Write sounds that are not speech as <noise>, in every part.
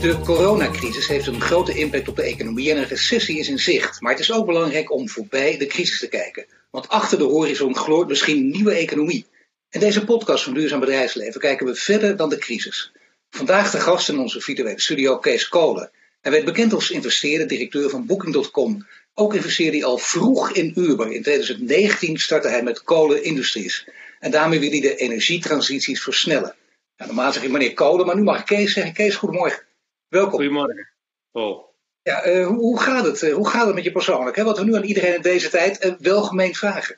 De coronacrisis heeft een grote impact op de economie en een recessie is in zicht. Maar het is ook belangrijk om voorbij de crisis te kijken. Want achter de horizon gloort misschien nieuwe economie. In deze podcast van Duurzaam Bedrijfsleven kijken we verder dan de crisis. Vandaag de gast in onze virtuele studio Kees Kolen. Hij werd bekend als investeerder, directeur van Booking.com. Ook investeerde hij al vroeg in Uber. In 2019 startte hij met Kolen Industries. En daarmee wil hij de energietransities versnellen. Nou, normaal zeg ik meneer Kolen, maar nu mag Kees zeggen. Kees, goedemorgen. Welkom. Goedemorgen, Paul. Ja, uh, hoe, hoe, gaat het? Uh, hoe gaat het met je persoonlijk? Hè? Wat we nu aan iedereen in deze tijd uh, welgemeend vragen.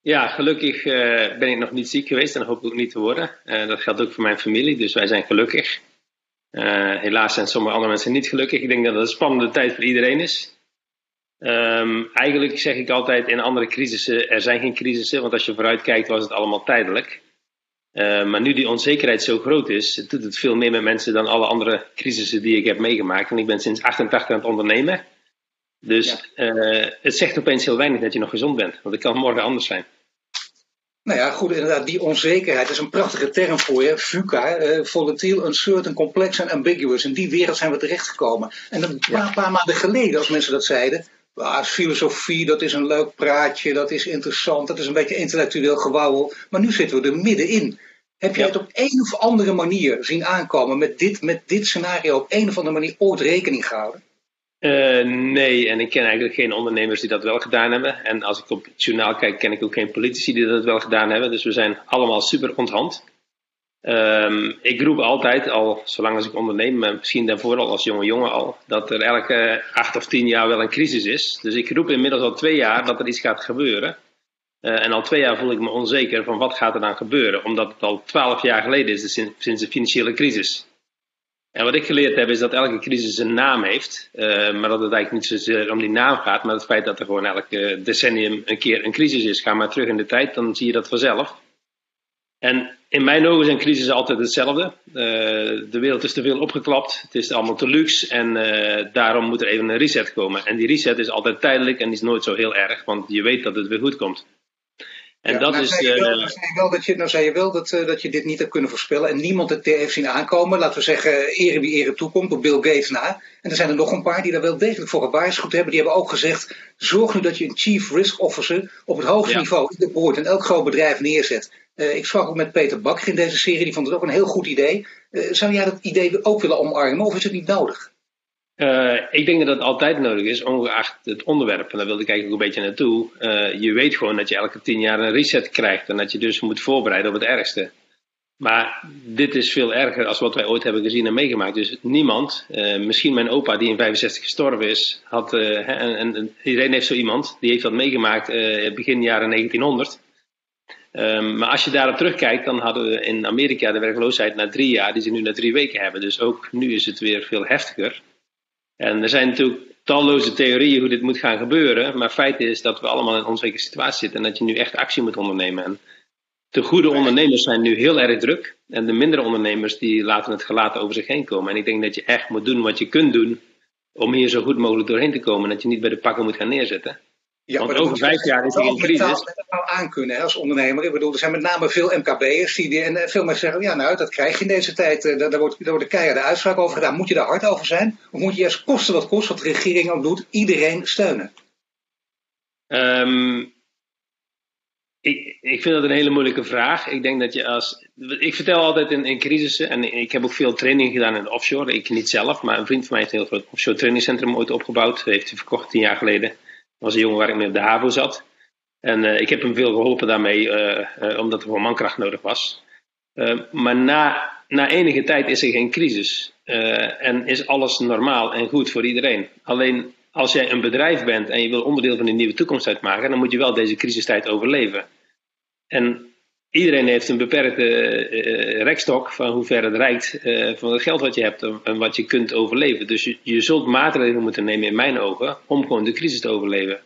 Ja, gelukkig ben ik nog niet ziek geweest en hoop ik ook niet te worden. dat geldt ook voor mijn familie, dus wij zijn gelukkig. helaas zijn sommige andere mensen niet gelukkig. Ik denk dat het een spannende tijd voor iedereen is. Um, eigenlijk zeg ik altijd in andere crisissen, er zijn geen crisissen, want als je vooruit kijkt was het allemaal tijdelijk. Uh, maar nu die onzekerheid zo groot is, doet het veel meer met mensen dan alle andere crisissen die ik heb meegemaakt. En ik ben sinds 88 aan het ondernemen. Dus ja. uh, het zegt opeens heel weinig dat je nog gezond bent. Want het kan morgen anders zijn. Nou ja, goed, inderdaad, die onzekerheid is een prachtige term voor je. VUCA, uh, volatile, uncertain, complex en ambiguous. In die wereld zijn we terechtgekomen. En een paar, paar maanden geleden, als mensen dat zeiden, Ah, filosofie, dat is een leuk praatje, dat is interessant, dat is een beetje intellectueel gewauwel. Maar nu zitten we er middenin. Heb jij het op een of andere manier zien aankomen met dit, met dit scenario op een of andere manier ooit rekening gehouden? Uh, nee, en ik ken eigenlijk geen ondernemers die dat wel gedaan hebben. En als ik op het journaal kijk, ken ik ook geen politici die dat wel gedaan hebben. Dus we zijn allemaal super onthand. Um, ik roep altijd, al zolang als ik onderneem, maar misschien daarvoor al als jonge jongen al, dat er elke acht of tien jaar wel een crisis is. Dus ik roep inmiddels al twee jaar dat er iets gaat gebeuren. Uh, en al twee jaar voel ik me onzeker van wat gaat er dan gebeuren, omdat het al twaalf jaar geleden is dus sinds de financiële crisis. En wat ik geleerd heb is dat elke crisis een naam heeft, maar dat het eigenlijk niet zozeer om die naam gaat, maar het feit dat er gewoon elke decennium een keer een crisis is. Ga maar terug in de tijd, dan zie je dat vanzelf. En in mijn ogen zijn crisissen altijd hetzelfde. Uh, de wereld is te veel opgeklapt, het is allemaal te luxe en uh, daarom moet er even een reset komen. En die reset is altijd tijdelijk en is nooit zo heel erg, want je weet dat het weer goed komt. En ja, dat nou is. Zei je, wel, nou zei je wel dat je, nou zei je wel dat, uh, dat je dit niet hebt kunnen voorspellen en niemand het heeft zien aankomen. Laten we zeggen, ere wie ere toekomt, op Bill Gates na. En er zijn er nog een paar die daar wel degelijk voor gewaarschuwd hebben. Die hebben ook gezegd: zorg nu dat je een chief risk officer op het hoogste ja. niveau in de boord in elk groot bedrijf neerzet. Uh, ik sprak ook met Peter Bakker in deze serie, die vond het ook een heel goed idee. Uh, zou jij dat idee ook willen omarmen of is het niet nodig? Uh, ik denk dat het altijd nodig is, ongeacht het onderwerp. En daar wilde ik eigenlijk een beetje naartoe. je weet gewoon dat je elke tien jaar een reset krijgt en dat je dus moet voorbereiden op het ergste. Maar dit is veel erger als wat wij ooit hebben gezien en meegemaakt. Dus niemand, misschien mijn opa die in 65 gestorven is, had, en, en, iedereen heeft zo iemand, die heeft dat meegemaakt begin jaren 1900. Um, maar als je daarop terugkijkt, dan hadden we in Amerika de werkloosheid na drie jaar, die ze nu na drie weken hebben. Dus ook nu is het weer veel heftiger. En er zijn natuurlijk talloze theorieën hoe dit moet gaan gebeuren. Maar feit is dat we allemaal in een onzekere situatie zitten en dat je nu echt actie moet ondernemen. En de goede ondernemers zijn nu heel erg druk. En de mindere ondernemers die laten het gelaten over zich heen komen. En ik denk dat je echt moet doen wat je kunt doen om hier zo goed mogelijk doorheen te komen. En dat je niet bij de pakken moet gaan neerzetten. Ja, Want over vijf jaar is er een crisis. Dat nou aan kunnen als ondernemer. Ik bedoel, er zijn met name veel MKB'ers die, en veel mensen zeggen, ja nou, dat krijg je in deze tijd. Daar, daar wordt, daar wordt een keiharde uitspraak over gedaan. Moet je daar hard over zijn? Of moet je eerst kosten wat kost, wat de regering ook doet, iedereen steunen? Um, ik, ik vind dat een hele moeilijke vraag. Ik denk dat je als. Ik vertel altijd in, in crisissen, en ik heb ook veel training gedaan in de offshore. Ik niet zelf, maar een vriend van mij heeft een heel groot offshore trainingcentrum ooit opgebouwd. heeft hij verkocht tien jaar geleden was een jongen waar ik mee op de HAVO zat. En uh, ik heb hem veel geholpen daarmee, uh, uh, omdat er gewoon mankracht nodig was. maar na, na enige tijd is er geen crisis. en is alles normaal en goed voor iedereen. Alleen als jij een bedrijf bent en je wil onderdeel van een nieuwe toekomst uitmaken, dan moet je wel deze crisistijd overleven. En iedereen heeft een beperkte uh, rekstok van hoe ver het reikt uh, van het geld wat je hebt en wat je kunt overleven. Dus je, je zult maatregelen moeten nemen in mijn ogen om gewoon de crisis te overleven.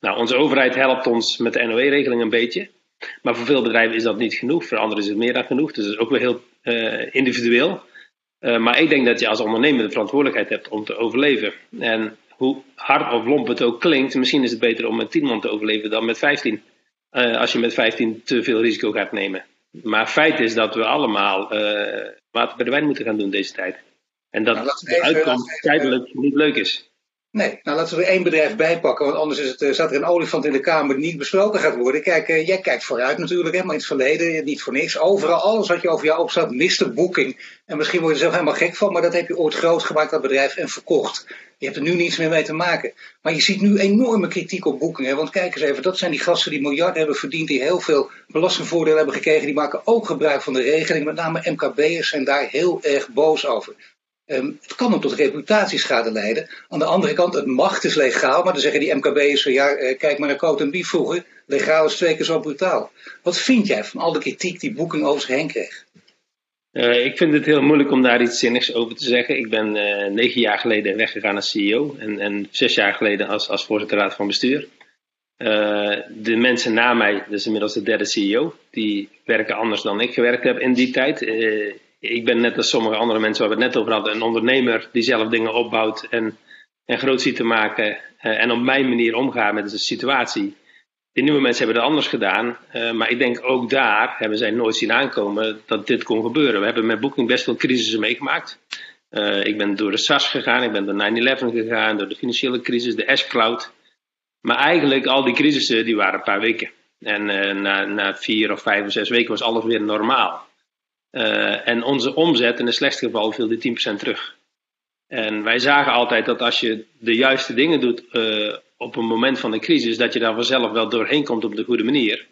Nou, onze overheid helpt ons met de NOE-regeling een beetje. Maar voor veel bedrijven is dat niet genoeg. Voor anderen is het meer dan genoeg. Dus dat is ook wel heel uh, individueel. maar ik denk dat je als ondernemer de verantwoordelijkheid hebt om te overleven. En hoe hard of lomp het ook klinkt, misschien is het beter om met 10 man te overleven dan met 15 uh, als je met 15 te veel risico gaat nemen. Maar feit is dat we allemaal uh, water bij de wijn moeten gaan doen deze tijd. En dat nou, de uitkomst tijdelijk niet leuk is. Nee, nou laten we er één bedrijf bijpakken, want anders is het, uh, staat er een olifant in de Kamer die niet besproken gaat worden. Kijk, uh, jij kijkt vooruit natuurlijk, hè, maar in het verleden, niet voor niks. Overal, alles wat je over jou opstaat, miste boeking. En misschien word je er zelf helemaal gek van, maar dat heb je ooit groot gemaakt, dat bedrijf, en verkocht. Je hebt er nu niets meer mee te maken. Maar je ziet nu enorme kritiek op boekingen. Want kijk eens even, dat zijn die gasten die miljarden hebben verdiend, die heel veel belastingvoordelen hebben gekregen. Die maken ook gebruik van de regeling. Met name MKB'ers zijn daar heel erg boos over. Ehm, het kan ook tot reputatieschade leiden. Aan de andere kant, het macht is legaal, maar dan zeggen die MKB'ers van ja, eh, kijk maar naar Coat en vroeger. Legaal is twee keer zo brutaal. Wat vind jij van al de kritiek die Booking over zich heen kreeg? Uh, ik vind het heel moeilijk om daar iets zinnigs over te zeggen. Ik ben uh, negen jaar geleden weggegaan als CEO en, en zes jaar geleden als, als voorzitter raad van bestuur. De mensen na mij, is inmiddels de derde CEO, die werken anders dan ik gewerkt heb in die tijd ik ben net als sommige andere mensen waar we het net over hadden, een ondernemer die zelf dingen opbouwt en, en groot ziet te maken uh, en op mijn manier omgaan met de situatie. De nieuwe mensen hebben het anders gedaan, uh, maar ik denk ook daar hebben zij nooit zien aankomen dat dit kon gebeuren. We hebben met Booking best veel crisissen meegemaakt. Uh, ik ben door de SARS gegaan, ik ben door 9-11 gegaan, door de financiële crisis, de S-Cloud. Maar eigenlijk al die crisissen die waren een paar weken. En na, na vier of vijf of zes weken was alles weer normaal. Uh, en onze omzet in het slechtste geval viel die 10% terug. En wij zagen altijd dat als je de juiste dingen doet uh, op een moment van een crisis, dat je daar vanzelf wel doorheen komt op de goede manier.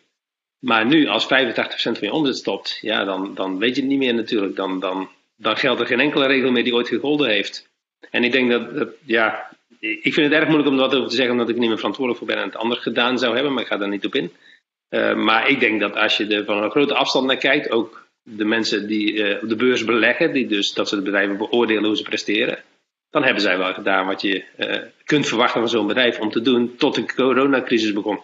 Maar nu, als 85% van je omzet stopt, ja, dan, dan weet je het niet meer natuurlijk. Dan, dan, dan geldt er geen enkele regel meer die ooit gegolden heeft. En ik denk dat, dat ja, ik vind het erg moeilijk om dat over te zeggen, omdat ik niet meer verantwoordelijk voor ben en het anders gedaan zou hebben, maar ik ga daar niet op in. Uh, maar ik denk dat als je er van een grote afstand naar kijkt, ook de mensen die uh, op de beurs beleggen, die dus dat ze de bedrijven beoordelen hoe ze presteren, dan hebben zij wel gedaan wat je uh, kunt verwachten van zo'n bedrijf om te doen tot de coronacrisis begon.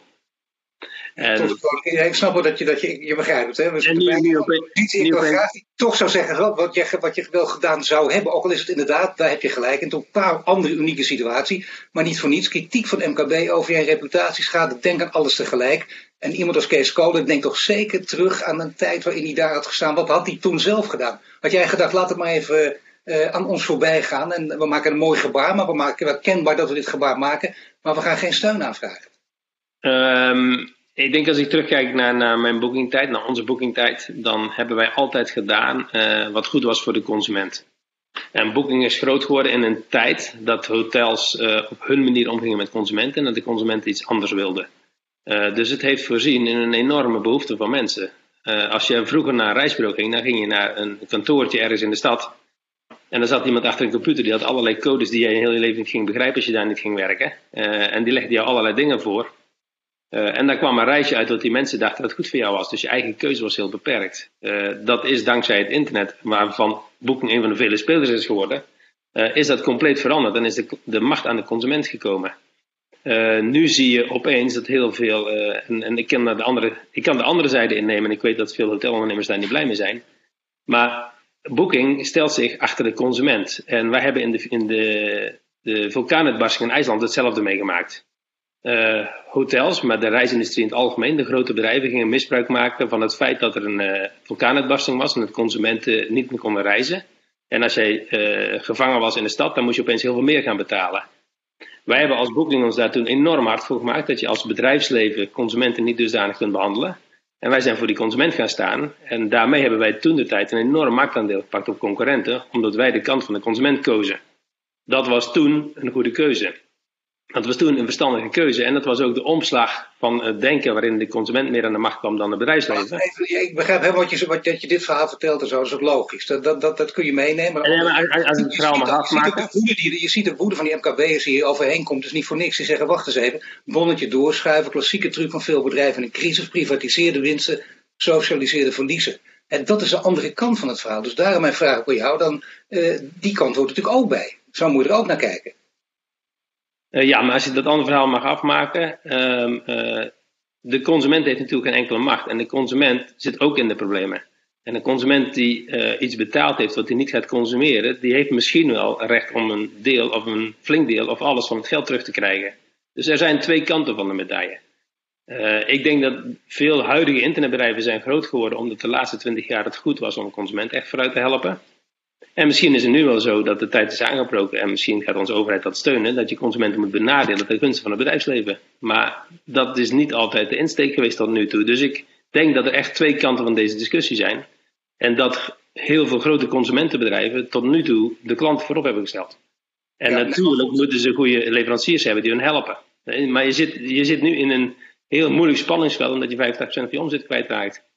En, ik snap wel dat je, dat je, je begrijpt het. Hè? Dus en nu, nu op, op, toch zou zeggen wat je, wat je wel gedaan zou hebben, ook al is het inderdaad, daar heb je gelijk, een totaal andere unieke situatie, maar niet voor niets. Kritiek van MKB over je reputatiesschade, denk aan alles tegelijk. En iemand als Kees Kolen denkt toch zeker terug aan een tijd waarin hij daar had gestaan. Wat had hij toen zelf gedaan? Had jij gedacht, laat het maar even uh, aan ons voorbij gaan en we maken een mooi gebaar, maar we maken wel kenbaar dat we dit gebaar maken, maar we gaan geen steun aanvragen? Um, ik denk als ik terugkijk naar, naar mijn boekingtijd, naar onze boekingtijd, dan hebben wij altijd gedaan uh, wat goed was voor de consument. En Booking is groot geworden in een tijd dat hotels uh, op hun manier omgingen met consumenten en dat de consumenten iets anders wilden. Uh, dus het heeft voorzien in een enorme behoefte van mensen. als je vroeger naar een ging, dan ging je naar een kantoortje ergens in de stad. En dan zat iemand achter een computer die had allerlei codes die je heel je leven niet ging begrijpen als je daar niet ging werken. en die legde jou allerlei dingen voor. En daar kwam een reisje uit dat die mensen dachten dat het goed voor jou was. Dus je eigen keuze was heel beperkt. Dat is dankzij het internet, waarvan Booking een van de vele spelers is geworden, is dat compleet veranderd en is de, de macht aan de consument gekomen. Nu zie je opeens dat heel veel, en, en, ik, kan de andere, ik kan de andere zijde innemen en ik weet dat veel hotelondernemers daar niet blij mee zijn. Maar Booking stelt zich achter de consument. En wij hebben in de, in de, de vulkaanuitbarsting in IJsland hetzelfde meegemaakt uh, hotels, maar de reisindustrie in het algemeen, de grote bedrijven, gingen misbruik maken van het feit dat er een vulkaanuitbarsting was en dat consumenten niet meer konden reizen. En als jij gevangen was in de stad, dan moest je opeens heel veel meer gaan betalen. Wij hebben als Booking ons daar toen enorm hard voor gemaakt dat je als bedrijfsleven consumenten niet dusdanig kunt behandelen. En wij zijn voor die consument gaan staan. En daarmee hebben wij toen de tijd een enorm marktaandeel gepakt op concurrenten, omdat wij de kant van de consument kozen. Dat was toen een goede keuze. Dat was toen een verstandige keuze. En dat was ook de omslag van het denken waarin de consument meer aan de macht kwam dan de bedrijfsleven. ik begrijp helemaal wat je, wat, dat je dit verhaal vertelt en zo. Dat is ook logisch. Dat, dat, dat, dat kun je meenemen. En, als, als het verhaal afmaken. Je, je ziet de woede van die MKB'ers die hier overheen komt. Dus niet voor niks. Die zeggen, wacht eens even. Bonnetje doorschuiven. Klassieke truc van veel bedrijven in een crisis. Privatiseerde winsten. Socialiseerde verliezen. En dat is de andere kant van het verhaal. Dus daarom mijn vraag voor jou. Dan, uh, die kant hoort natuurlijk ook bij. Zo moet je er ook naar kijken. Uh, ja, maar als je dat andere verhaal mag afmaken. Uh, uh, de consument heeft natuurlijk geen enkele macht. En de consument zit ook in de problemen. En een consument die uh, iets betaald heeft wat hij niet gaat consumeren, die heeft misschien wel recht om een deel of een flink deel of alles van het geld terug te krijgen. Dus er zijn twee kanten van de medaille. Ik denk dat veel huidige internetbedrijven zijn groot geworden omdat de laatste twintig jaar het goed was om een consument echt vooruit te helpen. En misschien is het nu wel zo dat de tijd is aangebroken en misschien gaat onze overheid dat steunen, dat je consumenten moet benadelen ten gunste van het bedrijfsleven. Maar dat is niet altijd de insteek geweest tot nu toe. Dus ik denk dat er echt twee kanten van deze discussie zijn. En dat heel veel grote consumentenbedrijven tot nu toe de klant voorop hebben gesteld. En natuurlijk moeten ze goede leveranciers hebben die hun helpen. Maar je zit, je zit nu in een heel moeilijk spanningsveld omdat je 50% van je omzet kwijtraakt.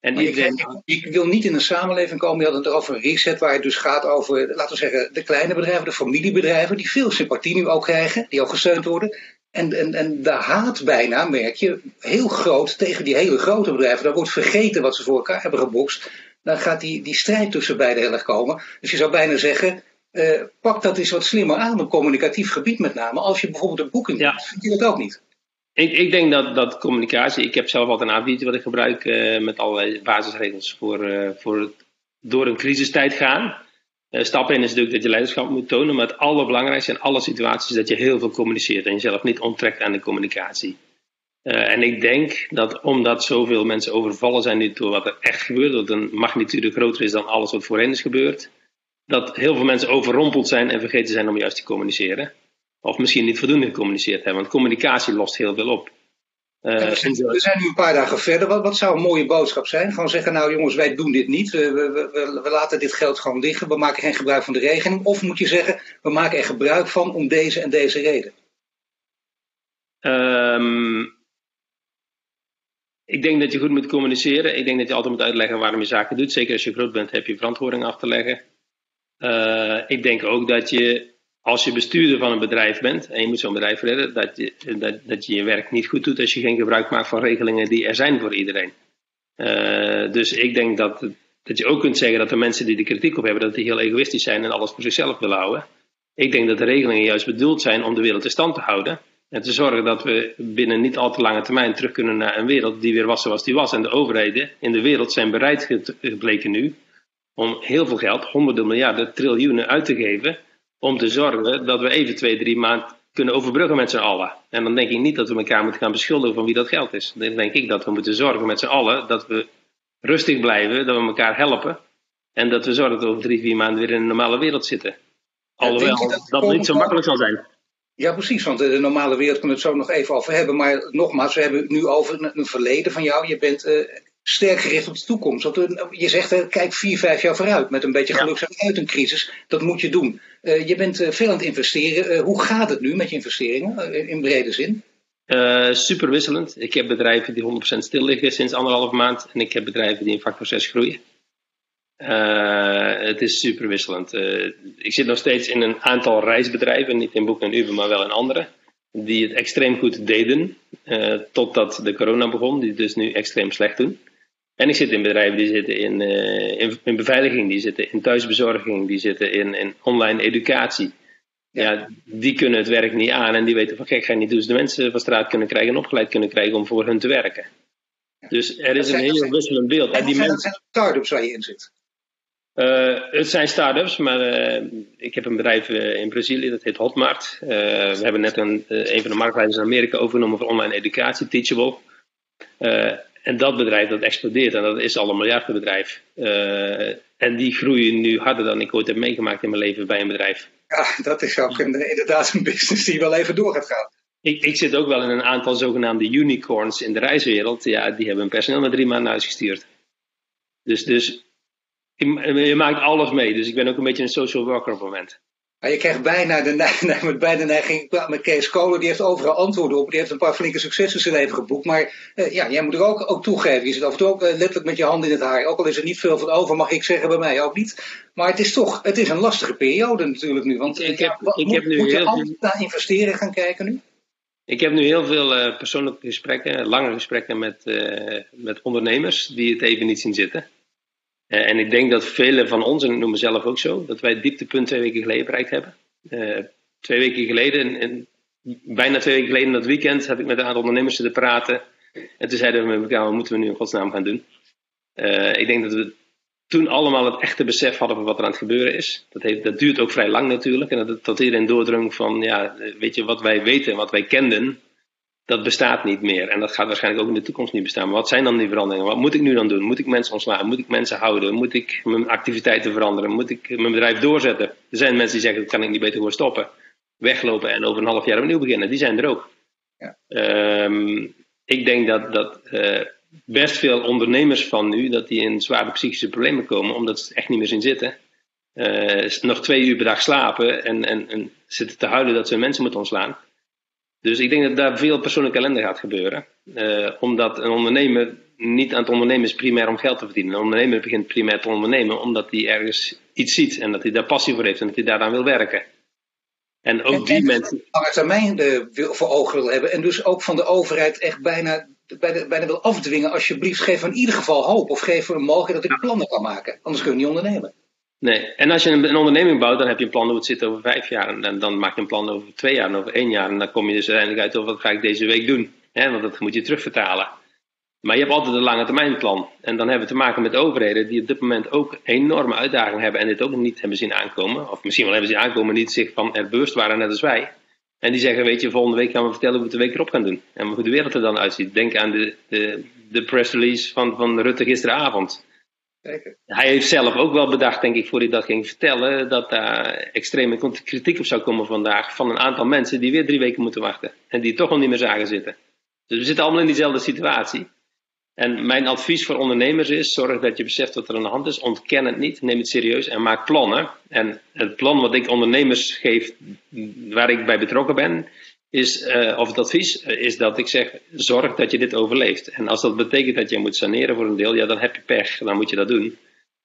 En iedereen... ik, wil niet in een samenleving komen, je had het over een reset, waar het dus gaat over, laten we zeggen, de kleine bedrijven, de familiebedrijven, die veel sympathie nu ook krijgen, die ook gesteund worden. En, en, en de haat bijna, merk je, heel groot tegen die hele grote bedrijven. Daar wordt vergeten wat ze voor elkaar hebben gebokst. Dan gaat die, die strijd tussen beiden heel erg komen. Dus je zou bijna zeggen, uh, pak dat eens wat slimmer aan op communicatief gebied met name. Als je bijvoorbeeld een boeking ja. vind je dat ook niet? Ik, ik denk dat, dat communicatie, ik heb zelf altijd een a wat ik gebruik uh, met allerlei basisregels voor, uh, voor door een crisistijd gaan. Uh, stap 1 is natuurlijk dat je leiderschap moet tonen, maar het allerbelangrijkste in alle situaties is dat je heel veel communiceert en jezelf niet onttrekt aan de communicatie. en ik denk dat omdat zoveel mensen overvallen zijn nu door wat er echt gebeurt, dat een magnitude groter is dan alles wat voorheen is gebeurd, dat heel veel mensen overrompeld zijn en vergeten zijn om juist te communiceren. Of misschien niet voldoende gecommuniceerd hebben, want communicatie lost heel veel op. Uh, we, zijn, we, zijn, nu een paar dagen verder. Wat, wat, zou een mooie boodschap zijn? Gewoon zeggen, nou jongens, wij doen dit niet. We, we, we, laten dit geld gewoon liggen. We maken geen gebruik van de regeling. Of moet je zeggen, we maken er gebruik van om deze en deze reden? Um, ik denk dat je goed moet communiceren. Ik denk dat je altijd moet uitleggen waarom je zaken doet. Zeker als je groot bent, heb je verantwoording af te leggen. Uh, ik denk ook dat je als je bestuurder van een bedrijf bent en je moet zo'n bedrijf redden, dat je, dat, dat je je werk niet goed doet als je geen gebruik maakt van regelingen die er zijn voor iedereen. Uh, dus ik denk dat, dat je ook kunt zeggen dat de mensen die de kritiek op hebben, dat die heel egoïstisch zijn en alles voor zichzelf willen houden. Ik denk dat de regelingen juist bedoeld zijn om de wereld in stand te houden. En te zorgen dat we binnen niet al te lange termijn terug kunnen naar een wereld die weer was zoals die was. En de overheden in de wereld zijn bereid gebleken nu om heel veel geld, honderden miljarden, triljoenen uit te geven om te zorgen dat we even twee, drie maanden kunnen overbruggen met z'n allen. En dan denk ik niet dat we elkaar moeten gaan beschuldigen van wie dat geld is. Dan denk ik dat we moeten zorgen met z'n allen dat we rustig blijven, dat we elkaar helpen. En dat we zorgen dat we over drie, vier maanden weer in een normale wereld zitten. Alhoewel dat, dat niet zo makkelijk zal zijn. Ja, precies, want de normale wereld kunnen we het zo nog even over hebben. Maar nogmaals, we hebben het nu over een, verleden van jou. Je bent uh, sterk gericht op de toekomst. Want je zegt, kijk vier, vijf jaar vooruit. Met een beetje geluk zijn uit een crisis. Dat moet je doen. Uh, je bent uh, veel aan het investeren. Uh, hoe gaat het nu met je investeringen in brede zin? super wisselend. Ik heb bedrijven die 100% stil liggen sinds anderhalf maand. En ik heb bedrijven die in factor 6 groeien. het is super wisselend. ik zit nog steeds in een aantal reisbedrijven. Niet in Boek en Uber, maar wel in andere. Die het extreem goed deden. totdat de corona begon. Die het dus nu extreem slecht doen. En ik zit in bedrijven die zitten in, uh, in, in, beveiliging, die zitten in thuisbezorging, die zitten in, in online educatie. Ja. die kunnen het werk niet aan en die weten van gek ga je niet doen. Dus de mensen van straat kunnen krijgen en opgeleid kunnen krijgen om voor hun te werken. Dus er is een heel wisselend beeld. En die mensen... zijn start-ups waar je in zit? Uh, het zijn start-ups, maar uh, ik heb een bedrijf in Brazilië, dat heet Hotmart. we hebben net een, een van de marktleiders in Amerika overgenomen voor online educatie, Teachable. En dat bedrijf dat explodeert en dat is al een miljardenbedrijf. Uh, en die groeien nu harder dan ik ooit heb meegemaakt in mijn leven bij een bedrijf. Ja, dat is ook inderdaad een business die wel even door gaat gaan. Ik, ik zit ook wel in een aantal zogenaamde unicorns in de reiswereld. Ja, die hebben hun personeel met drie maanden naar huis gestuurd. Dus, dus je, maakt alles mee. Dus ik ben ook een beetje een social worker op het moment. Maar je krijgt bijna de, neiging, <laughs> bijna de neiging met Kees Kolen, die heeft overal antwoorden op. Die heeft een paar flinke successen in zijn leven geboekt. Maar uh, ja, jij moet er ook, ook toegeven. Je zit af en toe ook uh, letterlijk met je hand in het haar. Ook al is er niet veel van over, mag ik zeggen, bij mij ook niet. Maar het is toch, het is een lastige periode natuurlijk nu. Want ik heb, ja, ik moet, heb nu moet je altijd naar investeren gaan kijken nu? Ik heb nu heel veel uh, persoonlijke gesprekken, lange gesprekken met, met ondernemers die het even niet zien zitten. Uh, en ik denk dat velen van ons, en ik noem mezelf ook zo, dat wij het dieptepunt twee weken geleden bereikt hebben. Uh, twee weken geleden, en, bijna twee weken geleden dat weekend, heb ik met een aantal ondernemers te praten. En toen zeiden we met elkaar, wat moeten we nu in godsnaam gaan doen? Uh, ik denk dat we toen allemaal het echte besef hadden van wat er aan het gebeuren is. Dat, dat duurt ook vrij lang natuurlijk. En dat, dat iedereen doordrong van, ja, weet je, wat wij weten en wat wij kenden, dat bestaat niet meer. En dat gaat waarschijnlijk ook in de toekomst niet bestaan. Maar wat zijn dan die veranderingen? Wat moet ik nu dan doen? Moet ik mensen ontslaan? Moet ik mensen houden? Moet ik mijn activiteiten veranderen? Moet ik mijn bedrijf doorzetten? Er zijn mensen die zeggen, dat kan ik niet beter gewoon stoppen. Weglopen en over een half jaar opnieuw beginnen. Die zijn er ook. Ja. Ehm, ik denk dat, dat uh, best veel ondernemers van nu, dat die in zware psychische problemen komen, omdat ze echt niet meer zien zitten. Uh, nog twee uur per dag slapen en, en, en zitten te huilen dat ze mensen moeten ontslaan. Dus ik denk dat daar veel persoonlijke ellende gaat gebeuren. Uh, omdat een ondernemer niet aan het ondernemen is primair om geld te verdienen. Een ondernemer begint primair te ondernemen omdat hij ergens iets ziet en dat hij daar passie voor heeft en dat hij daaraan wil werken. En ook die mensen. Lange termijn uh, voor ogen wil hebben en dus ook van de overheid echt bijna, bijna, bijna wil afdwingen. Alsjeblieft, geef in ieder geval hoop of geef een mogelijkheid dat ik plannen kan maken. Anders kun je niet ondernemen. Nee, en als je een, onderneming bouwt, dan heb je een plan hoe het zit over vijf jaar. En, dan maak je een plan over twee jaar en over één jaar. En dan kom je dus uiteindelijk uit over wat ga ik deze week doen. Want dat moet je terugvertalen. Maar je hebt altijd een lange termijn plan. En dan hebben we te maken met overheden die op dit moment ook enorme uitdagingen hebben en dit ook niet hebben zien aankomen. Of misschien wel hebben zien aankomen, niet zich van er bewust waren, net als wij. En die zeggen, weet je, volgende week gaan we vertellen hoe we het de week erop gaan doen. En hoe de wereld er dan uitziet. Denk aan de, de, de press release van, van Rutte gisteravond. Hij heeft zelf ook wel bedacht, denk ik, voor hij dat ging vertellen, dat daar extreme kritiek op zou komen vandaag van een aantal mensen die weer drie weken moeten wachten. En die toch al niet meer zagen zitten. Dus we zitten allemaal in diezelfde situatie. En mijn advies voor ondernemers is: zorg dat je beseft wat er aan de hand is. Ontken het niet, neem het serieus en maak plannen. En het plan wat ik ondernemers geef, waar ik bij betrokken ben, is, uh, of het advies eh, is dat ik zeg: zorg dat je dit overleeft. En als dat betekent dat je moet saneren voor een deel, ja, dan heb je pech, dan moet je dat doen.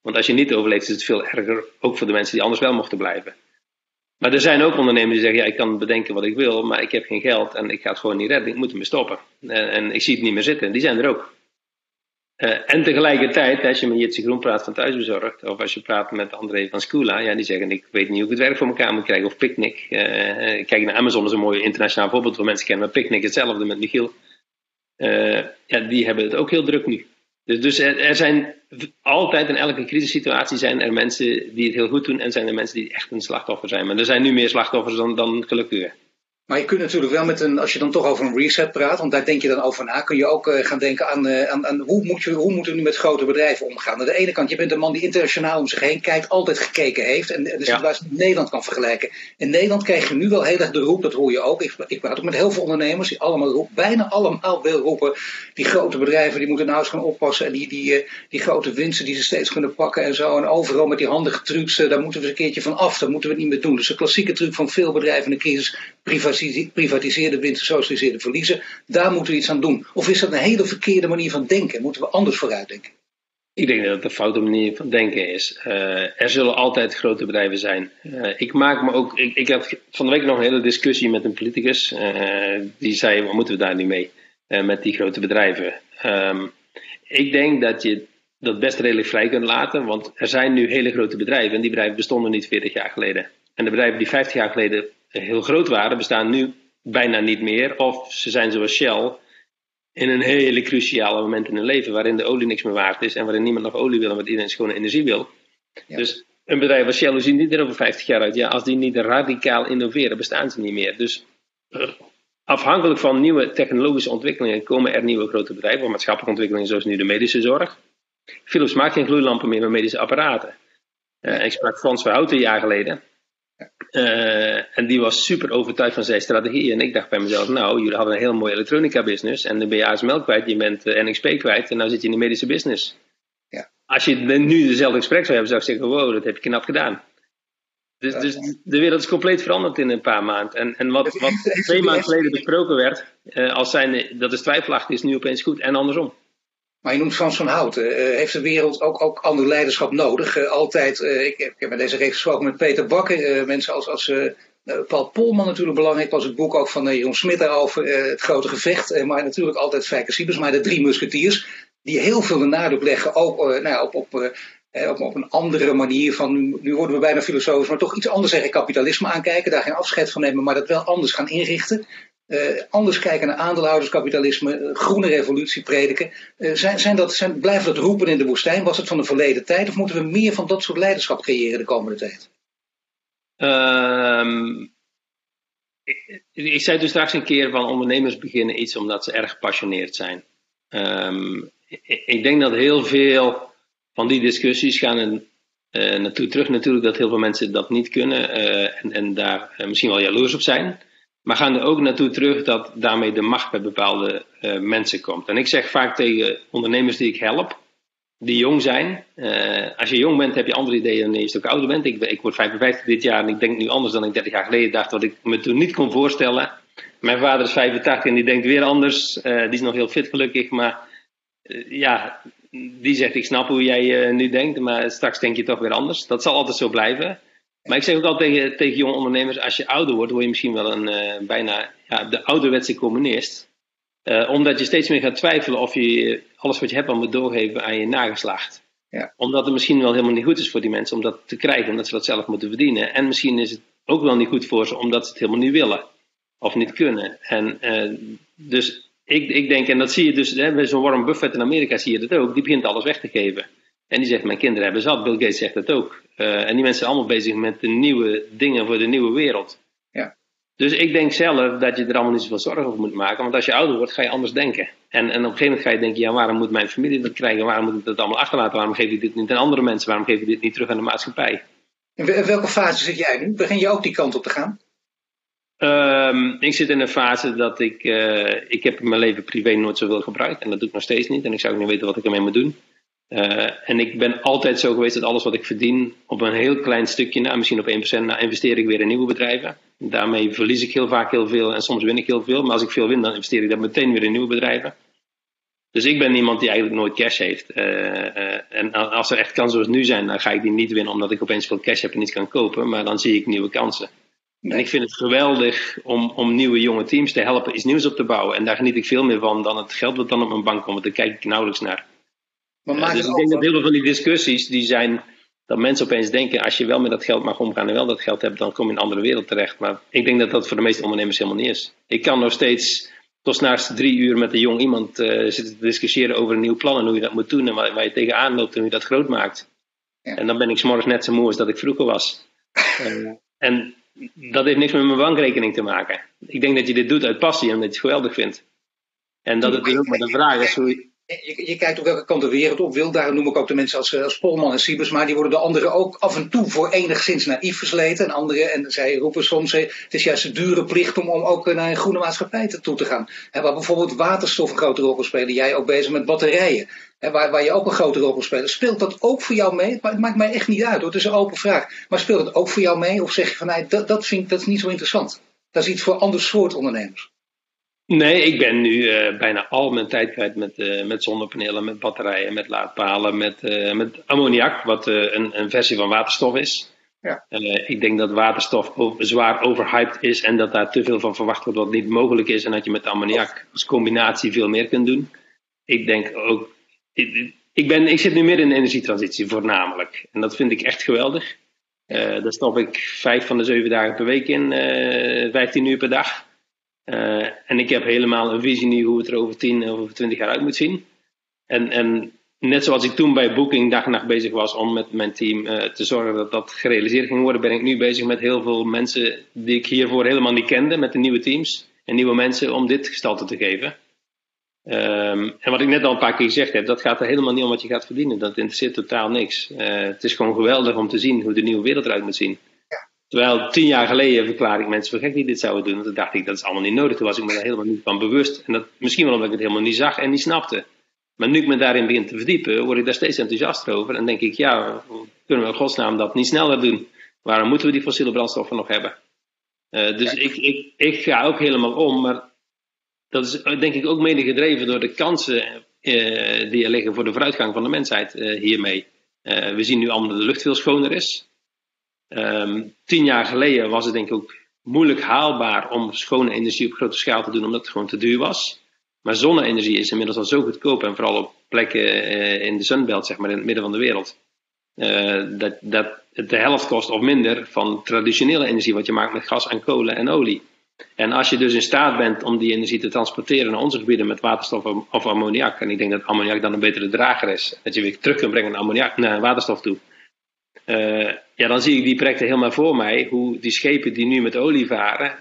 Want als je niet overleeft, is het veel erger, ook voor de mensen die anders wel mochten blijven. Maar er zijn ook ondernemers die zeggen: ja, ik kan bedenken wat ik wil, maar ik heb geen geld en ik ga het gewoon niet redden, ik moet ermee stoppen. En, en ik zie het niet meer zitten. Die zijn er ook. Uh, en tegelijkertijd, als je met Jitse Groen praat van Thuisbezorgd, of als je praat met André van Skoola, ja, die zeggen: Ik weet niet hoe ik het werk voor elkaar moet krijgen, of Picnic. Uh, kijk naar Amazon, is een mooi internationaal voorbeeld waar mensen kennen, maar Picnic hetzelfde met Michiel. Uh, ja, die hebben het ook heel druk nu. Dus, dus er, zijn altijd in elke crisissituatie zijn er mensen die het heel goed doen en zijn er mensen die echt een slachtoffer zijn. Maar er zijn nu meer slachtoffers dan, dan gelukkigen. Maar je kunt natuurlijk wel met een, als je dan toch over een reset praat, want daar denk je dan over na, kun je ook uh, gaan denken aan, uh, aan, aan, hoe, moet je, hoe moeten we nu met grote bedrijven omgaan. Aan de ene kant, je bent een man die internationaal om zich heen kijkt, altijd gekeken heeft en de situatie met Nederland kan vergelijken. In Nederland krijg je nu wel heel erg de roep, dat hoor je ook. Ik, ik praat ook met heel veel ondernemers die allemaal roepen, bijna allemaal wil roepen, die grote bedrijven die moeten nou eens gaan oppassen en die, die, uh, die grote winsten die ze steeds kunnen pakken en zo. En overal met die handige trucs, daar moeten we eens een keertje van af, dat moeten we niet meer doen. Dus de klassieke truc van veel bedrijven in de crisis, privatiseerde winst, socialiseerde verliezen. Daar moeten we iets aan doen. Of is dat een hele verkeerde manier van denken? Moeten we anders vooruit denken? Ik denk dat het een foute manier van denken is. Uh, er zullen altijd grote bedrijven zijn. Uh, ik maak me ook. Ik, ik, had van de week nog een hele discussie met een politicus. Uh, die zei: wat moeten we daar nu mee? met die grote bedrijven. Um, ik denk dat je dat best redelijk vrij kunt laten. Want er zijn nu hele grote bedrijven. En die bedrijven bestonden niet 40 jaar geleden. En de bedrijven die 50 jaar geleden heel groot waren, bestaan nu bijna niet meer. Of ze zijn zoals Shell in een hele cruciale moment in hun leven waarin de olie niks meer waard is en waarin niemand nog olie wil en wat iedereen schone energie wil. Dus een bedrijf als Shell, hoe ziet die er over 50 jaar uit? Ja, als die niet radicaal innoveren, bestaan ze niet meer. Dus eh, afhankelijk van nieuwe technologische ontwikkelingen komen er nieuwe grote bedrijven, maatschappelijke ontwikkelingen zoals nu de medische zorg. Philips maakt geen gloeilampen meer met medische apparaten. Uh, ik sprak Frans Verhouten een jaar geleden. Uh, en die was super overtuigd van zijn strategie. En ik dacht bij mezelf, nou, jullie hadden een heel mooie elektronica business. En dan ben je ASML kwijt, je bent uh, eh, NXP kwijt. En nu zit je in de medische business. Ja. Als je nu dezelfde gesprek zou hebben, zou ik zeggen, wow, dat heb je knap gedaan. Dus, dus de wereld is compleet veranderd in een paar maanden. En, en wat, wat <laughs> twee maanden geleden besproken werd, uh, als zijn, dat is twijfelachtig, is nu opeens goed. En andersom. Maar je noemt Frans van Houten. Uh, heeft de wereld ook, ook ander leiderschap nodig? Uh, altijd, uh, ik, ik, heb met deze reeks gesproken met Peter Bakker. mensen als, als Paul Polman natuurlijk belangrijk. was het boek ook van Jeroen Smit daarover. het grote gevecht. maar natuurlijk altijd Fijke Siebers. Maar de drie musketiers. Die heel veel de nadruk leggen ook nou, op, op, op, op, een andere manier van. Nu, nu worden we bijna filosofisch. Maar toch iets anders zeggen. Kapitalisme aankijken. Daar geen afscheid van nemen. Maar dat wel anders gaan inrichten. Uh, anders kijken naar aandeelhouderskapitalisme, uh, groene revolutie prediken. Uh, zijn, zijn dat, zijn, blijven dat roepen in de woestijn? Was het van de verleden tijd? Of moeten we meer van dat soort leiderschap creëren de komende tijd? Um, ik, ik, zei toen straks een keer van ondernemers beginnen iets omdat ze erg gepassioneerd zijn. Ehm, ik, denk dat heel veel van die discussies gaan terug natuurlijk dat heel veel mensen dat niet kunnen en, en, daar misschien wel jaloers op zijn. Maar gaan er ook naartoe terug dat daarmee de macht bij bepaalde mensen komt. En ik zeg vaak tegen ondernemers die ik help, die jong zijn. als je jong bent heb je andere ideeën dan je stuk ouder bent. Ik, ik word 55 dit jaar en ik denk nu anders dan ik 30 jaar geleden dacht, wat ik me toen niet kon voorstellen. Mijn vader is 85 en die denkt weer anders. die is nog heel fit gelukkig, maar ja, die zegt: Ik snap hoe jij nu denkt, maar straks denk je toch weer anders. Dat zal altijd zo blijven. Maar ik zeg ook altijd tegen, tegen jonge ondernemers: als je ouder wordt, word je misschien wel een uh, bijna ja, de ouderwetse communist. Uh, omdat je steeds meer gaat twijfelen of je alles wat je hebt al moet doorgeven aan je nageslacht. Ja. Omdat het misschien wel helemaal niet goed is voor die mensen om dat te krijgen, omdat ze dat zelf moeten verdienen. En misschien is het ook wel niet goed voor ze omdat ze het helemaal niet willen of niet kunnen. En dus ik, ik denk, en dat zie je dus, hè, bij zo'n Warren Buffett in Amerika zie je dat ook, die begint alles weg te geven. En die zegt, mijn kinderen hebben zat. Bill Gates zegt dat ook. Uh, en die mensen zijn allemaal bezig met de nieuwe dingen voor de nieuwe wereld. Ja. Dus ik denk zelf dat je er allemaal niet zoveel zorgen over moet maken. Want als je ouder wordt, ga je anders denken. En, en op een gegeven moment ga je denken, ja, waarom moet mijn familie dat krijgen? Waarom moet ik dat allemaal achterlaten? Waarom geef ik dit niet aan andere mensen? Waarom geef ik dit niet terug aan de maatschappij? In welke fase zit jij nu? Begin je ook die kant op te gaan? Um, ik zit in een fase dat ik, uh, ik heb mijn leven privé nooit zoveel gebruikt. En dat doe ik nog steeds niet. En ik zou ook niet weten wat ik ermee moet doen. Uh, en ik ben altijd zo geweest dat alles wat ik verdien op een heel klein stukje, nou, misschien op 1%, nou, investeer ik weer in nieuwe bedrijven. Daarmee verlies ik heel vaak heel veel en soms win ik heel veel. Maar als ik veel win, dan investeer ik dat meteen weer in nieuwe bedrijven. Dus ik ben iemand die eigenlijk nooit cash heeft. Uh, en als er echt kansen zoals nu zijn, dan ga ik die niet winnen omdat ik opeens veel cash heb en iets kan kopen. Maar dan zie ik nieuwe kansen. En ik vind het geweldig om, om nieuwe jonge teams te helpen iets nieuws op te bouwen. En daar geniet ik veel meer van dan het geld wat dan op mijn bank komt. Daar kijk ik nauwelijks naar. Maar dus ik denk dat heel veel van die discussies die zijn dat mensen opeens denken, als je wel met dat geld mag omgaan en wel dat geld hebt, dan kom je in een andere wereld terecht. Maar ik denk dat dat voor de meeste ondernemers helemaal niet is. Ik kan nog steeds tot s'nachts drie uur met een jong iemand uh, zitten te discussiëren over een nieuw plan en hoe je dat moet doen en waar, waar je tegenaan loopt en hoe je dat groot maakt. Ja. En dan ben ik s'morgens net zo moe als dat ik vroeger was. uh, <laughs> en dat heeft niks met mijn bankrekening te maken. Ik denk dat je dit doet uit passie en dat je het geweldig vindt. En dat het dus ook maar de vraag is hoe, je, je, kijkt op welke kant de wereld op wil. Daarom noem ik ook de mensen als, eh, als Polman en Siebers. Maar die worden de anderen ook af en toe voor enigszins naïef versleten. En anderen, en zij roepen soms, het is juist een dure plicht om, om ook naar een groene maatschappij toe te gaan. Waar bijvoorbeeld waterstof een grote rol kan spelen. Jij ook bezig met batterijen. Waar, waar je ook een grote rol kan spelen. Speelt dat ook voor jou mee? Het maakt mij echt niet uit hoor. Het is een open vraag. Maar speelt het ook voor jou mee? Of zeg je van, nee, dat, dat, vind dat is niet zo interessant. Dat is iets voor ander soort ondernemers. Nee, ik ben nu uh, bijna al mijn tijd kwijt met, uh, met zonnepanelen, met batterijen, met laadpalen, met, uh, met ammoniak, wat een, een, versie van waterstof is. Ja. ik denk dat waterstof zwaar overhyped is en dat daar te veel van verwacht wordt wat niet mogelijk is en dat je met ammoniak als combinatie veel meer kunt doen. Ik denk ook, ik, ik, ben, ik zit nu midden in de energietransitie voornamelijk en dat vind ik echt geweldig. daar stop ik vijf van de zeven dagen per week in, vijftien uur per dag. Uh, en ik heb helemaal een visie nu hoe het er over 10 of over 20 jaar uit moet zien. En, en net zoals ik toen bij Booking dag en nacht bezig was om met mijn team uh, te zorgen dat dat gerealiseerd ging worden, ben ik nu bezig met heel veel mensen die ik hiervoor helemaal niet kende, met de nieuwe teams en nieuwe mensen om dit gestalte te geven. Um, en wat ik net al een paar keer gezegd heb, dat gaat er helemaal niet om wat je gaat verdienen. Dat interesseert totaal niks. Uh, het is gewoon geweldig om te zien hoe de nieuwe wereld eruit moet zien. Terwijl tien jaar geleden verklaar ik mensen voor gek die dit zouden doen. Toen dacht ik, dat is allemaal niet nodig. Toen was ik me daar helemaal niet van bewust. En dat, misschien wel omdat ik het helemaal niet zag en niet snapte. Maar nu ik me daarin begin te verdiepen, word ik daar steeds enthousiaster over. En denk ik, ja, kunnen we in godsnaam dat niet sneller doen? Waarom moeten we die fossiele brandstoffen nog hebben? Uh, dus ik, ik, ik ga ook helemaal om. Maar dat is denk ik ook mede gedreven door de kansen uh, die er liggen voor de vooruitgang van de mensheid uh, hiermee. we zien nu allemaal dat de lucht veel schoner is. Um, tien jaar geleden was het denk ik ook moeilijk haalbaar om schone energie op grote schaal te doen, omdat het gewoon te duur was. Maar zonne-energie is inmiddels al zo goedkoop en vooral op plekken uh, in de Sunbelt, zeg maar in het midden van de wereld. Uh, dat, dat het de helft kost of minder van traditionele energie, wat je maakt met gas en kolen en olie. En als je dus in staat bent om die energie te transporteren naar onze gebieden met waterstof of ammoniak, en ik denk dat ammoniak dan een betere drager is, dat je weer terug kunt brengen naar, ammoniak, naar waterstof toe, ja, dan zie ik die projecten helemaal voor mij. Hoe die schepen die nu met olie varen,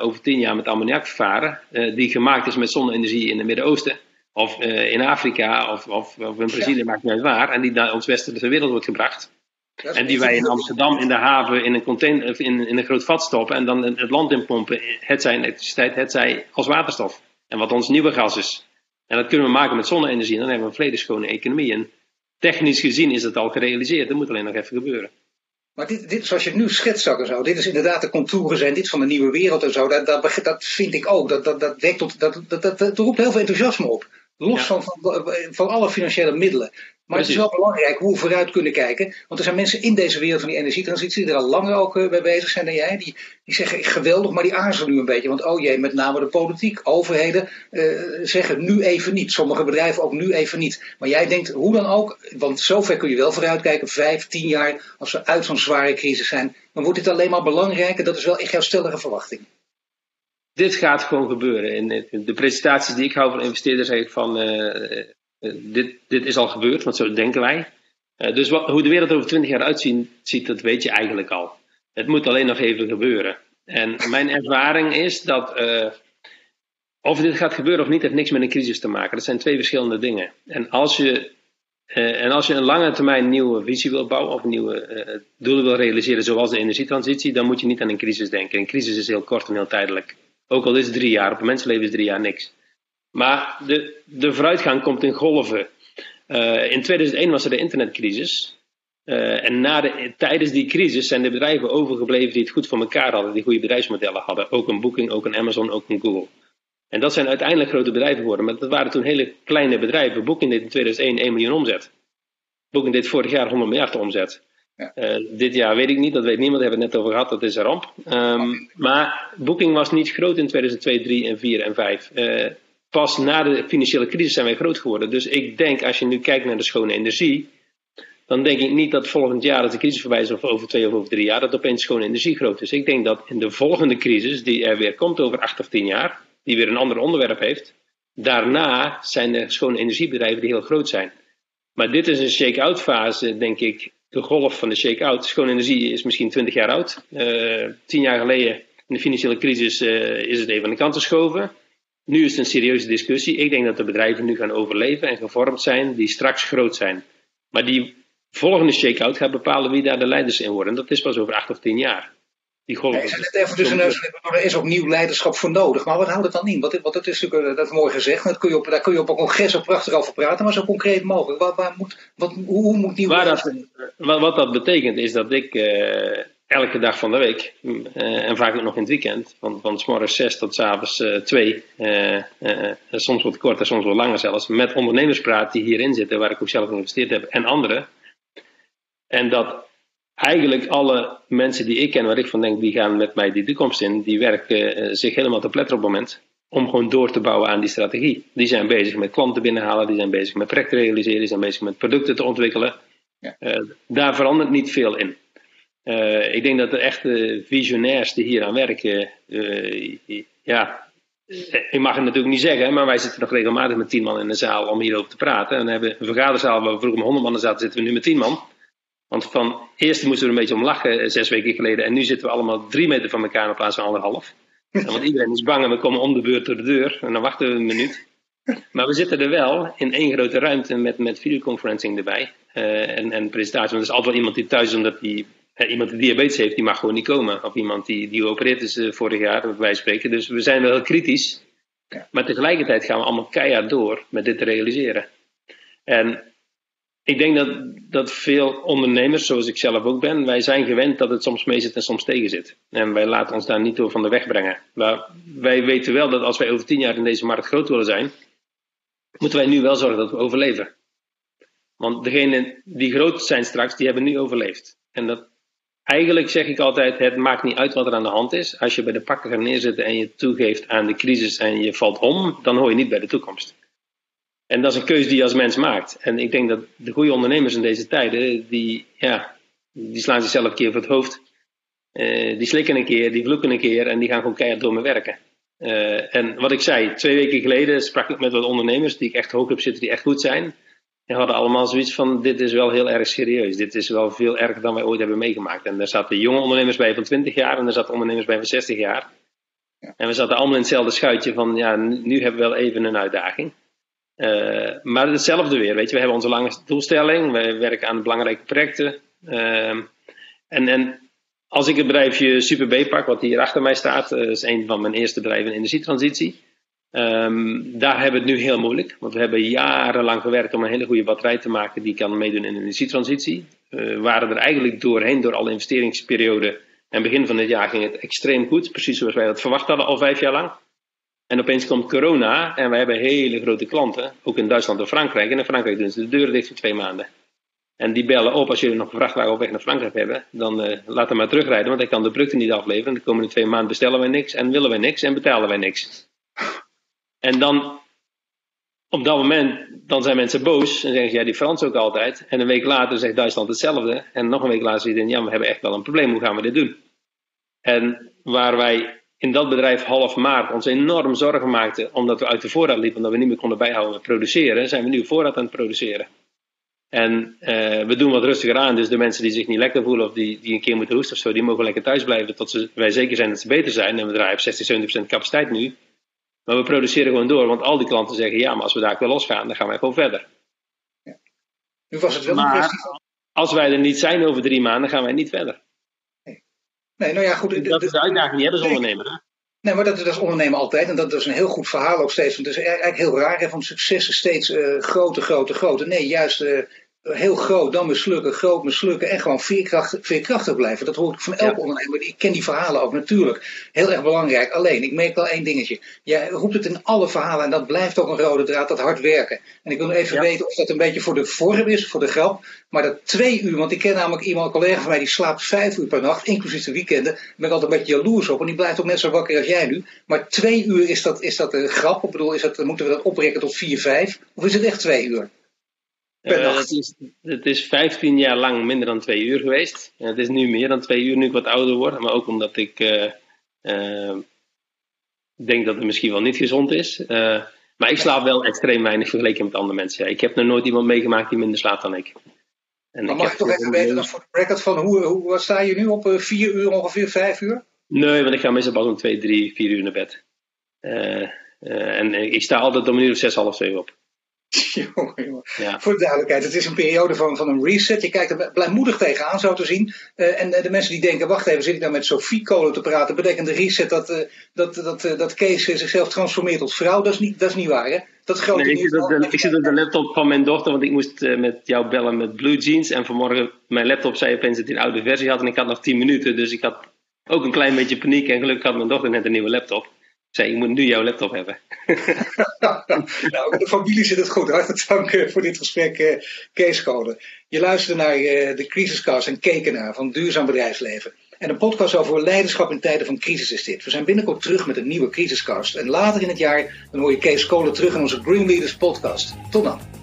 over tien jaar met ammoniak varen, die gemaakt is met zonne-energie in het Midden-Oosten. Of in Afrika of, of, of in Brazilië, maakt niet uit waar. En die naar ons westerse wereld wordt gebracht. En die wij in Amsterdam in de haven in een, container, in, in een groot vat stoppen en dan het land inpompen. Het zij elektriciteit, het zij als waterstof. En wat ons nieuwe gas is. En dat kunnen we maken met zonne-energie. En dan hebben we een volledig schone economie. En technisch gezien is dat al gerealiseerd. Dat moet alleen nog even gebeuren. Maar dit, dit, zoals je het nu schetst en zo, dit is inderdaad de contouren zijn, dit van de nieuwe wereld en zo. Dat, dat, dat vind ik ook. Dat, dat, dat, wekt tot, dat, dat, dat, dat roept heel veel enthousiasme op. Los van, van, van alle financiële middelen. Maar het is wel belangrijk hoe we vooruit kunnen kijken. Want er zijn mensen in deze wereld van die energietransitie die er al langer ook uh, mee bezig zijn dan jij. Die, die zeggen geweldig, maar die aarzelen nu een beetje. Want oh jee, met name de politiek, overheden uh, zeggen nu even niet. Sommige bedrijven ook nu even niet. Maar jij denkt hoe dan ook, want zover kun je wel vooruitkijken. Vijf, tien jaar als we uit zo'n zware crisis zijn. Dan wordt dit alleen maar belangrijker. Dat is wel echt jouw stellige verwachting dit gaat gewoon gebeuren. In de presentaties die ik hou van investeerders heet van uh, dit, dit is al gebeurd, want zo denken wij. Uh, dus wat, hoe de wereld over twintig jaar uitziet, ziet, dat weet je eigenlijk al. Het moet alleen nog even gebeuren. En mijn <laughs> ervaring is dat of dit gaat gebeuren of niet, heeft niks met een crisis te maken. Dat zijn twee verschillende dingen. En als je, en als je een lange termijn nieuwe visie wil bouwen of nieuwe doelen wil realiseren, zoals de energietransitie, dan moet je niet aan een crisis denken. Een crisis is heel kort en heel tijdelijk. Ook al is het drie jaar, op een mensenleven is drie jaar niks. Maar de, de vooruitgang komt in golven. Uh, in 2001 was er de internetcrisis. Uh, en na de, tijdens die crisis zijn de bedrijven overgebleven die het goed voor elkaar hadden, die goede bedrijfsmodellen hadden. Ook een Booking, ook een Amazon, ook een Google. En dat zijn uiteindelijk grote bedrijven geworden, maar dat waren toen hele kleine bedrijven. Booking deed in 2001 1 miljoen omzet. Booking deed vorig jaar 100 miljard omzet. Uh, dit jaar weet ik niet, dat weet niemand, daar hebben we het net over gehad, dat is een ramp. Um, maar Booking was niet groot in 2002, 3 en 4 en 5. Pas na de financiële crisis zijn wij groot geworden. Dus ik denk, als je nu kijkt naar de schone energie, dan denk ik niet dat volgend jaar, als de crisis voorbij is, of over twee of over drie jaar, dat opeens schone energie groot is. Ik denk dat in de volgende crisis, die er weer komt over acht of tien jaar, die weer een ander onderwerp heeft, daarna zijn er schone energiebedrijven die heel groot zijn. Maar dit is een shake-out fase, denk ik, de golf van de shake-out. Schone energie is misschien 20 jaar oud. Uh, tien jaar geleden, in de financiële crisis, uh, is het even aan de kant geschoven. Nu is het een serieuze discussie. Ik denk dat de bedrijven nu gaan overleven en gevormd zijn, die straks groot zijn. Maar die volgende shake-out gaat bepalen wie daar de leiders in worden. Dat is pas over acht of tien jaar. Die golf. Ja, even er is ook nieuw leiderschap voor nodig. Maar wat houdt het dan in? Want, wat dat is natuurlijk eh, dat is mooi gezegd. Dat kun je op, daar kun je op een congres ook prachtig over praten. Maar zo concreet mogelijk. Waar, waar moet, wat, hoe, moet nieuw dat, wat, wat, dat betekent is dat ik uh, elke dag van de week. Uh, en vaak ook nog in het weekend. Van, van s morgens 6 tot s avonds 2. soms wat korter, soms wat langer zelfs. Met ondernemers praat die hierin zitten. Waar ik ook zelf in geïnvesteerd heb. En anderen. En dat eigenlijk alle mensen die ik ken, waar ik van denk, die gaan met mij die toekomst in, die werken zich helemaal te pletter op het moment. Om gewoon door te bouwen aan die strategie. Die zijn bezig met klanten binnenhalen, die zijn bezig met projecten realiseren, die zijn bezig met producten te ontwikkelen. Ja. Uh, daar verandert niet veel in. Uh, ik denk dat de echte visionairs die hier aan werken, ja, ik mag het natuurlijk niet zeggen, maar wij zitten nog regelmatig met tien man in de zaal om hierover te praten. En we hebben een vergaderzaal waar we vroeger met honderd man zaten, zitten we nu met tien man. Want van eerst moesten we er een beetje om lachen eh, zes weken geleden. En nu zitten we allemaal drie meter van elkaar in plaats van anderhalf. <laughs> want iedereen is bang en we komen om de beurt door de deur. En dan wachten we een minuut. Maar we zitten er wel in één grote ruimte met, met videoconferencing erbij. Uh, en, en presentatie. Want er is altijd wel iemand die thuis, omdat die, iemand die diabetes heeft, die mag gewoon niet komen. Of iemand die, die geopereerd is uh, vorig jaar, wij spreken. Dus we zijn wel heel kritisch. Maar tegelijkertijd gaan we allemaal keihard door met dit te realiseren. En ik denk dat, dat veel ondernemers, zoals ik zelf ook ben, wij zijn gewend dat het soms mee zit en soms tegen zit. En wij laten ons daar niet door van de weg brengen. Maar wij weten wel dat als wij over tien jaar in deze markt groot willen zijn, moeten wij nu wel zorgen dat we overleven. Want degenen die groot zijn straks, die hebben nu overleefd. En dat, eigenlijk zeg ik altijd, het maakt niet uit wat er aan de hand is. Als je bij de pakken gaat neerzitten en je toegeeft aan de crisis en je valt om, dan hoor je niet bij de toekomst. En dat is een keuze die je als mens maakt. En ik denk dat de goede ondernemers in deze tijden, die, ja, die slaan zichzelf een keer voor het hoofd. Uh, die slikken een keer, die vloeken een keer en die gaan gewoon keihard door me werken. Uh, en wat ik zei, twee weken geleden sprak ik met wat ondernemers die ik echt hoog heb zitten, die echt goed zijn. En we hadden allemaal zoiets van: dit is wel heel erg serieus. Dit is wel veel erger dan wij ooit hebben meegemaakt. En er zaten jonge ondernemers bij van 20 jaar en er zaten ondernemers bij van 60 jaar. Ja. En we zaten allemaal in hetzelfde schuitje van: ja, nu hebben we wel even een uitdaging. Uh, maar hetzelfde weer, weet je, we hebben onze lange doelstelling, we werken aan belangrijke projecten. Uh, en, en als ik het bedrijfje Super B pak, wat hier achter mij staat, uh, is een van mijn eerste bedrijven in energietransitie. Um, daar hebben we het nu heel moeilijk, want we hebben jarenlang gewerkt om een hele goede batterij te maken die kan meedoen in de energietransitie. We waren er eigenlijk doorheen door alle investeringsperioden en begin van dit jaar ging het extreem goed, precies zoals wij dat verwacht hadden al vijf jaar lang. En opeens komt corona en wij hebben hele grote klanten, ook in Duitsland en Frankrijk. En in Frankrijk doen ze de deuren dicht voor twee maanden. En die bellen op als jullie nog een vrachtwagen op weg naar Frankrijk hebben, dan uh, laat hem maar terugrijden, want ik kan de producten niet afleveren. De komende twee maanden bestellen wij niks en willen wij niks en betalen wij niks. En dan, op dat moment, dan zijn mensen boos en zeggen ja, die Frans ook altijd. En een week later zegt Duitsland hetzelfde. En nog een week later zegt ja, we hebben echt wel een probleem, hoe gaan we dit doen? En waar wij in dat bedrijf half maart ons enorm zorgen maakten, omdat we uit de voorraad liepen, omdat we niet meer konden bijhouden met produceren, zijn we nu voorraad aan het produceren. En uh, we doen wat rustiger aan, dus de mensen die zich niet lekker voelen of die, die een keer moeten hoesten of zo, die mogen lekker thuis blijven tot ze, wij zeker zijn dat ze beter zijn. En we draaien op 60, 70% capaciteit nu. Maar we produceren gewoon door, want al die klanten zeggen ja, maar als we daar wel losgaan, dan gaan wij gewoon verder. Ja. Nu was het wel een kwestie van... Als wij er niet zijn over drie maanden, gaan wij niet verder. Nee, nee nou ja, goed. Dat is de uitdaging die hebben als ondernemer. Hè? Nee, maar dat, dat is ondernemen altijd. En dat, is een heel goed verhaal ook steeds. Want het is eigenlijk heel raar hè, van successen steeds uh, groter, groter, groter. Nee, juist uh, heel groot, dan mislukken, groot mislukken en gewoon veerkrachtig, veerkrachtig blijven. Dat hoor ik van elke ja. ondernemer. Ik ken die verhalen ook natuurlijk. Heel erg belangrijk. Alleen, ik merk wel één dingetje. Jij roept het in alle verhalen en dat blijft ook een rode draad, dat hard werken. En ik wil even ja. weten of dat een beetje voor de vorm is, voor de grap. Maar dat twee uur, want ik ken namelijk iemand, een collega van mij, die slaapt vijf uur per nacht, inclusief de weekenden. Daar ben ik altijd een beetje jaloers op. En die blijft ook net zo wakker als jij nu. Maar twee uur, is dat, is dat een grap? Ik bedoel, is dat, moeten we dat oprekken tot vier, vijf? Of is het echt twee uur? Uh, het, is, het is 15 jaar lang minder dan twee uur geweest. En het is nu meer dan twee uur nu ik wat ouder word. Maar ook omdat ik uh, uh, denk dat het misschien wel niet gezond is. maar ik slaap wel extreem weinig vergeleken met andere mensen. Ja. Ik heb nog nooit iemand meegemaakt die minder slaapt dan ik. En maar ik mag ik toch even weten, voor de record van hoe, hoe wat sta je nu op? vier uur ongeveer, vijf uur? Nee, want ik ga meestal pas om twee, drie, vier uur naar bed. en ik sta altijd om een uur of zes, half zeven op. <laughs> jongen, jongen. Ja. Voor de duidelijkheid, het is een periode van, van een reset. Je kijkt er blijmoedig tegenaan, zo te zien. Uh, en uh, de mensen die denken, wacht even, zit ik nou met Sophie Kolen te praten? Betekent de reset dat, uh, dat, dat, dat Kees zichzelf transformeert tot vrouw? Dat is niet, dat is niet waar, hè? Dat is groot nee, ik, zit op de, ik zit op de laptop van mijn dochter, want ik moest met jou bellen met Blue Jeans. En vanmorgen, mijn laptop zei opeens dat hij een oude versie had. En ik had nog 10 minuten, dus ik had ook een klein beetje paniek. En gelukkig had mijn dochter net een nieuwe laptop zei, ik moet nu jouw laptop hebben. <laughs> nou, de familie zit het goed. Hartelijk dank voor dit gesprek, uh, Kees Code. Je luisterde naar uh, de Crisiscast en keken naar van Duurzaam Bedrijfsleven. En een podcast over leiderschap in tijden van crisis is dit. We zijn binnenkort terug met een nieuwe Crisiscast. En later in het jaar dan hoor je Kees Kolen terug in onze Green Leaders podcast. Tot dan.